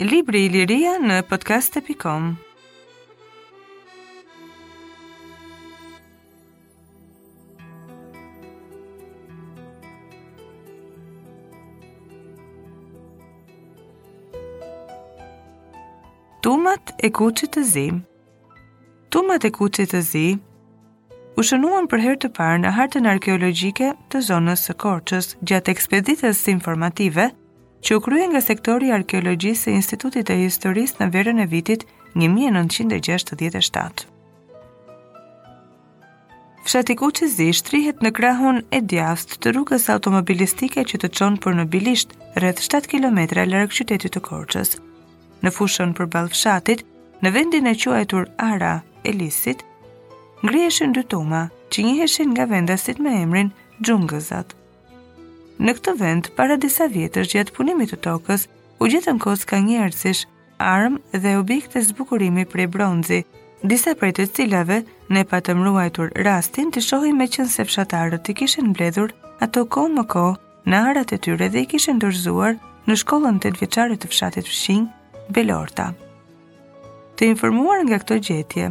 Libri i Liria në podcast pikë com Tumat e Kuçit të Zi Tumat e Kuçit të Zi u shënuan për herë të parë në hartën arkeologjike të zonës së Korçës gjatë ekspeditës informative që u krye nga sektori i arkeologjisë së Institutit të Historisë në verën e vitit 1967. Fshati Kuçizi shtrihet në krahun e djathtë të rrugës automobilistike që të çon për në Bilisht, rreth 7 kilometra larg qytetit të Korçës. Në fushën përballë fshatit, në vendin e quajtur Ara e Lisit, ngriheshin dy tuma që njiheshin nga vendasit me emrin Xhungëzat. Në këtë vend, para disa vjetësh gjatë punimit të tokës, u gjetën kocka njerëzish armë dhe objekte zbukurimi prej bronzi, disa prej të cilave ne patëm ruajtur rastin t'i shohim meqenëse fshatarët i kishin mbledhur ato kohë më kohë në arat e tyre dhe i kishin dorëzuar në shkollën tetëvjeçare të fshatit fqinj, Belorta. Të informuar nga këto gjetje,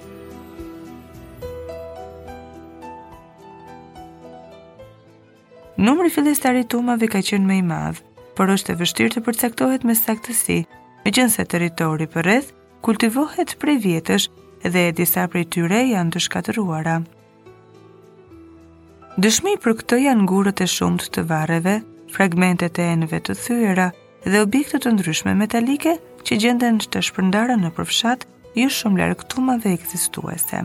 Numri fillestar i tumave ka qenë më i madh, por është e vështirë të përcaktohet me saktësi, meqenëse territori përreth kultivohet prej vjetësh dhe disa prej tyre janë të shkatërruara. Dëshmi për këtë janë gurët e shumtë të varreve, fragmentet e enëve të thyera dhe objekte të ndryshme metalike që gjenden të shpërndara nëpër fshat jo shumë larg tumave ekzistuese.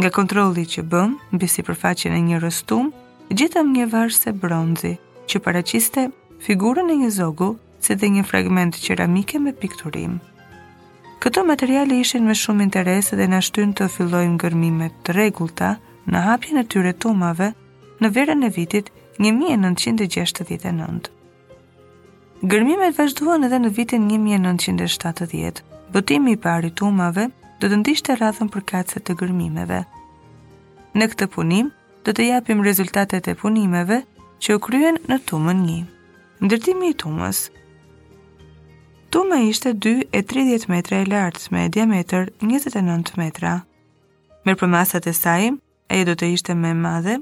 Nga kontrolli që bëmë mbi sipërfaqen e njërës tumë, gjetëm një varëse bronzi, që paraqiste figurën e një zogu si dhe një fragment qeramike me pikturim. Këto materiale ishin me shumë interes dhe na shtynë të fillojmë gërmime të rregullta në hapjen e këtyre tumave në verën e vitit 1969. Gërmimet vazhduan edhe në vitin 1970. Botimi i parë i tumave do të ndiqte radhën përkatëse të gërmimeve. Në këtë punim do të japim rezultatet e punimeve që u kryen në tumën 1. Ndërtimi i tumës Tuma ishte 2 e 30 metra e lartë me diametër 29 metra. Me përmasat e saj, ajo do të ishte më e madhe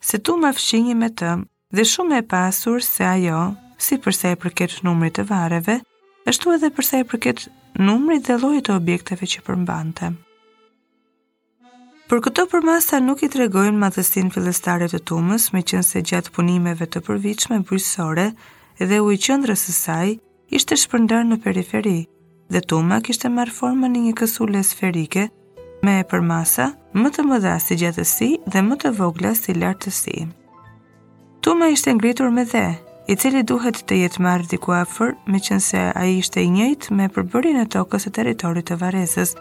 se tuma fqinje me të dhe shumë më e pasur se ajo, si për sa i përket numrit të varreve, ashtu edhe për sa i përket numrit dhe llojit të objekteve që përmbante. Por këto përmasa nuk i tregojnë madhësinë fillestare të tumës, meqenëse gjatë punimeve të përvitshme bujqësore dheu i qendrës së saj, ishte shpërndarë në periferi, dhe tuma kishte marrë formën e një kësule sferike, me përmasa më të mëdha si gjatësi dhe më të vogla si lartësi. Tuma ishte ngritur me dhe, i cili duhet të jetë marrë diku afër, meqenëse ai ishte i njëjtë me përbërjen e tokës së territorit të varrezës.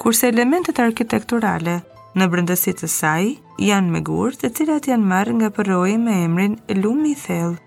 Kurse elementet arkitekturale në brendësi të saj janë me gurë të cilat janë marrë nga përroi me emrin Lumi i Thellë.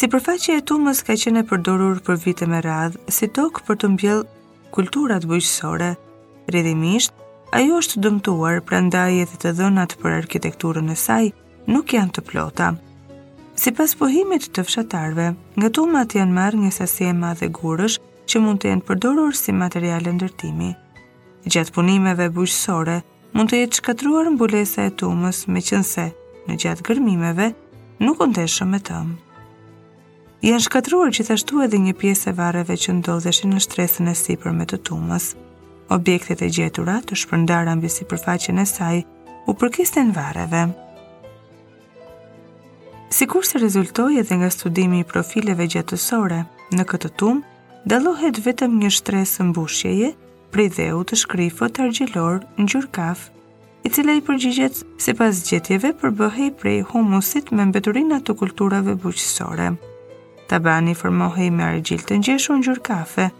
Sipërfaqja e tumës ka qenë e përdorur për vite me radhë si tokë për të mbjellë kulturat bujqësore. Rrjedhimisht, ajo është dëmtuar, prandaj edhe të dhënat për arkitekturën e saj nuk janë të plota. Sipas pohimit të fshatarëve, nga tumat janë marrë një sasi e madhe gurësh që mund të jenë përdorur si materiale ndërtimi. Gjatë punimeve bujqësore, Mund të jetë shkatërruar mbulesa e tumës meqenëse ne gjatë gërmimeve nuk u ndeshëm me të. Janë shkatërruar gjithashtu edhe një pjesë e varreve që ndodheshin në shtresën e sipërme të tumës. Objektet e gjetura të shpërndara mbi sipërfaqen e saj u përkisnin varreve. Sikurse rezultoi edhe nga studimi i profileve gjatësore në këtë tumë, dallohet vetëm një shtresë mbushjeje prej dheu të shkrifët argjilor ngjyrë kafe, i cili i përgjigjet sipas gjetjeve përbëhej prej humusit me mbeturina të kulturave bujqësore. Tabani formohej me argjilë të ngjeshur ngjyrë kafe,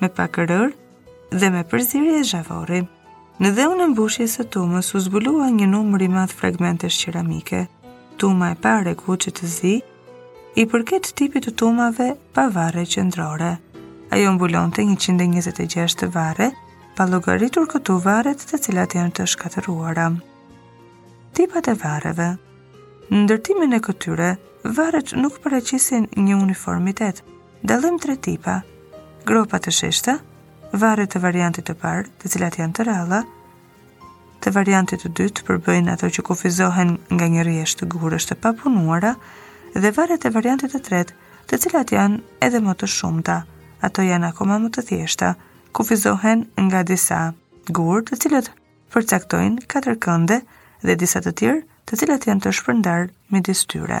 me pak rërë dhe me përzierje zhavorri. Në dheun e mbushjes së tumës u zbulua një numër i madh fragmentesh qeramike. Tuma e parë e Kuçit të Zi I përket tipit të tumave pa varre qendrore, ajo mbulonte 126 varre, pa llogaritur këtu varret të cilat janë të shkatërruara. Tipat e varreve. Në ndërtimin e këtyre, varret nuk paraqisin një uniformitet. Dallim tre tipa: gropa të sheshta, varre të variantit të parë, të cilat janë të rralla, Të variantit të dytë përbëjnë ato që kufizohen nga një rresht gurësh të papunuara dhe varret e variantit të tretë, të cilat janë edhe më të shumta. Ato janë akoma më të thjeshta, kufizohen nga disa gurë të cilat përcaktojnë katër kënde dhe disa të tjerë të cilat janë të shpërndarë midis tyre.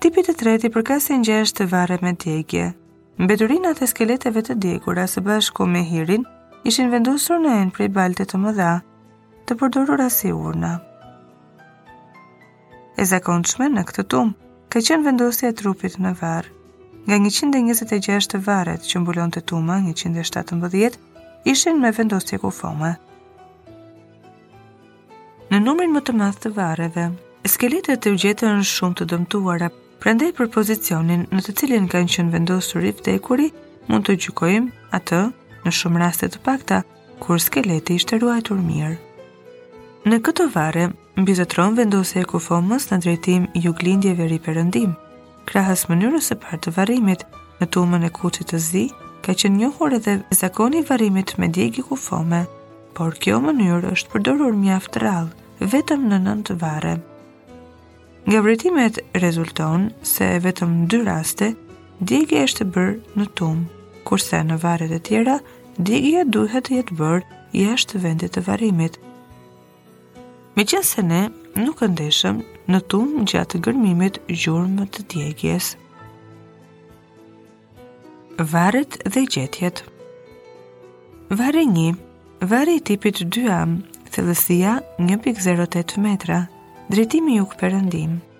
Tipit të tretë i përkasin gjashtë varre me djegje. Mbeturinat e skeleteve të djegura së bashku me hirin ishin vendosur në enë prej balte të mëdha, të përdorura si urna. E zakonshme në këtë tumë ka qenë vendosja e trupit në varr. Nga 126-të varret që mbulonte tuma 117 ishin me vendosje kufome. Në numrin më të madh të varreve, skeletet u gjetën shumë të dëmtuara, prandaj për pozicionin në të cilin kanë qenë vendosur i vdekuri mund të gjykojmë atë në shumë raste të pakta kur skeleti ishte ruajtur mirë. Në këto varre, Mbizotëron vendosja e kufomës në drejtim juglindje-veriperëndim, krahas mënyrës së parë të varrimit, në tumën e Kuçit të Zi, ka qenë njohur edhe zakoni i varrimit me djegie kufome, por kjo mënyrë është përdorur mjaft rrallë, vetëm në nëntë varre. Nga vrojtimet rezulton se vetëm dy raste djegia është bërë në tumë, kurse në varret e tjera djegia duhet të jetë bërë jashtë vendit të varrimit. Meqenëse ne nuk ndeshëm në tumë gjatë gërmimit gjurmë të djegies. Varret dhe gjetjet Varri 1 Varr i tipit 2A, thellësia 1.08 metra, drejtimi jugperëndim.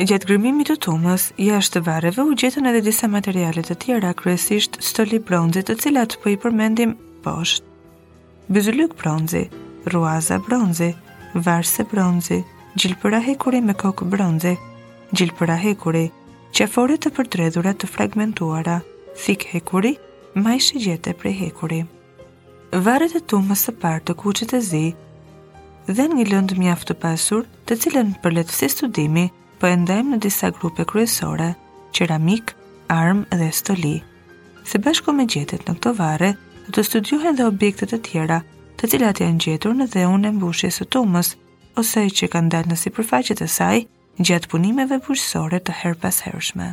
Gjatë gërmimit të tumës, jashtë varreve u gjetën edhe disa materiale të tjera, kryesisht stoli bronzi, të cilat po i përmendim poshtë. Byzylyk bronzi, rruaza bronzi, varëse bronzi, gjilpëra hekuri me kokë bronzi, gjilpëra hekuri, qafore të përdredhura të fragmentuara, thikë hekuri, majë shigjete prej hekuri. Varret e tumës së parë të Kuçit të Zi dhanë një lëndë mjaft të pasur, të cilën për lehtësi studimi po e ndajmë në disa grupe kryesore, qeramikë, armë dhe stoli. Së bashku me gjetjet në këto varre, do të studiohen dhe objektet e tjera, të cilat janë gjetur në dheun e mbushjes së tumës, ose që kanë dalë në sipërfaqe të saj gjatë punimeve bujqësore të herëpashershme.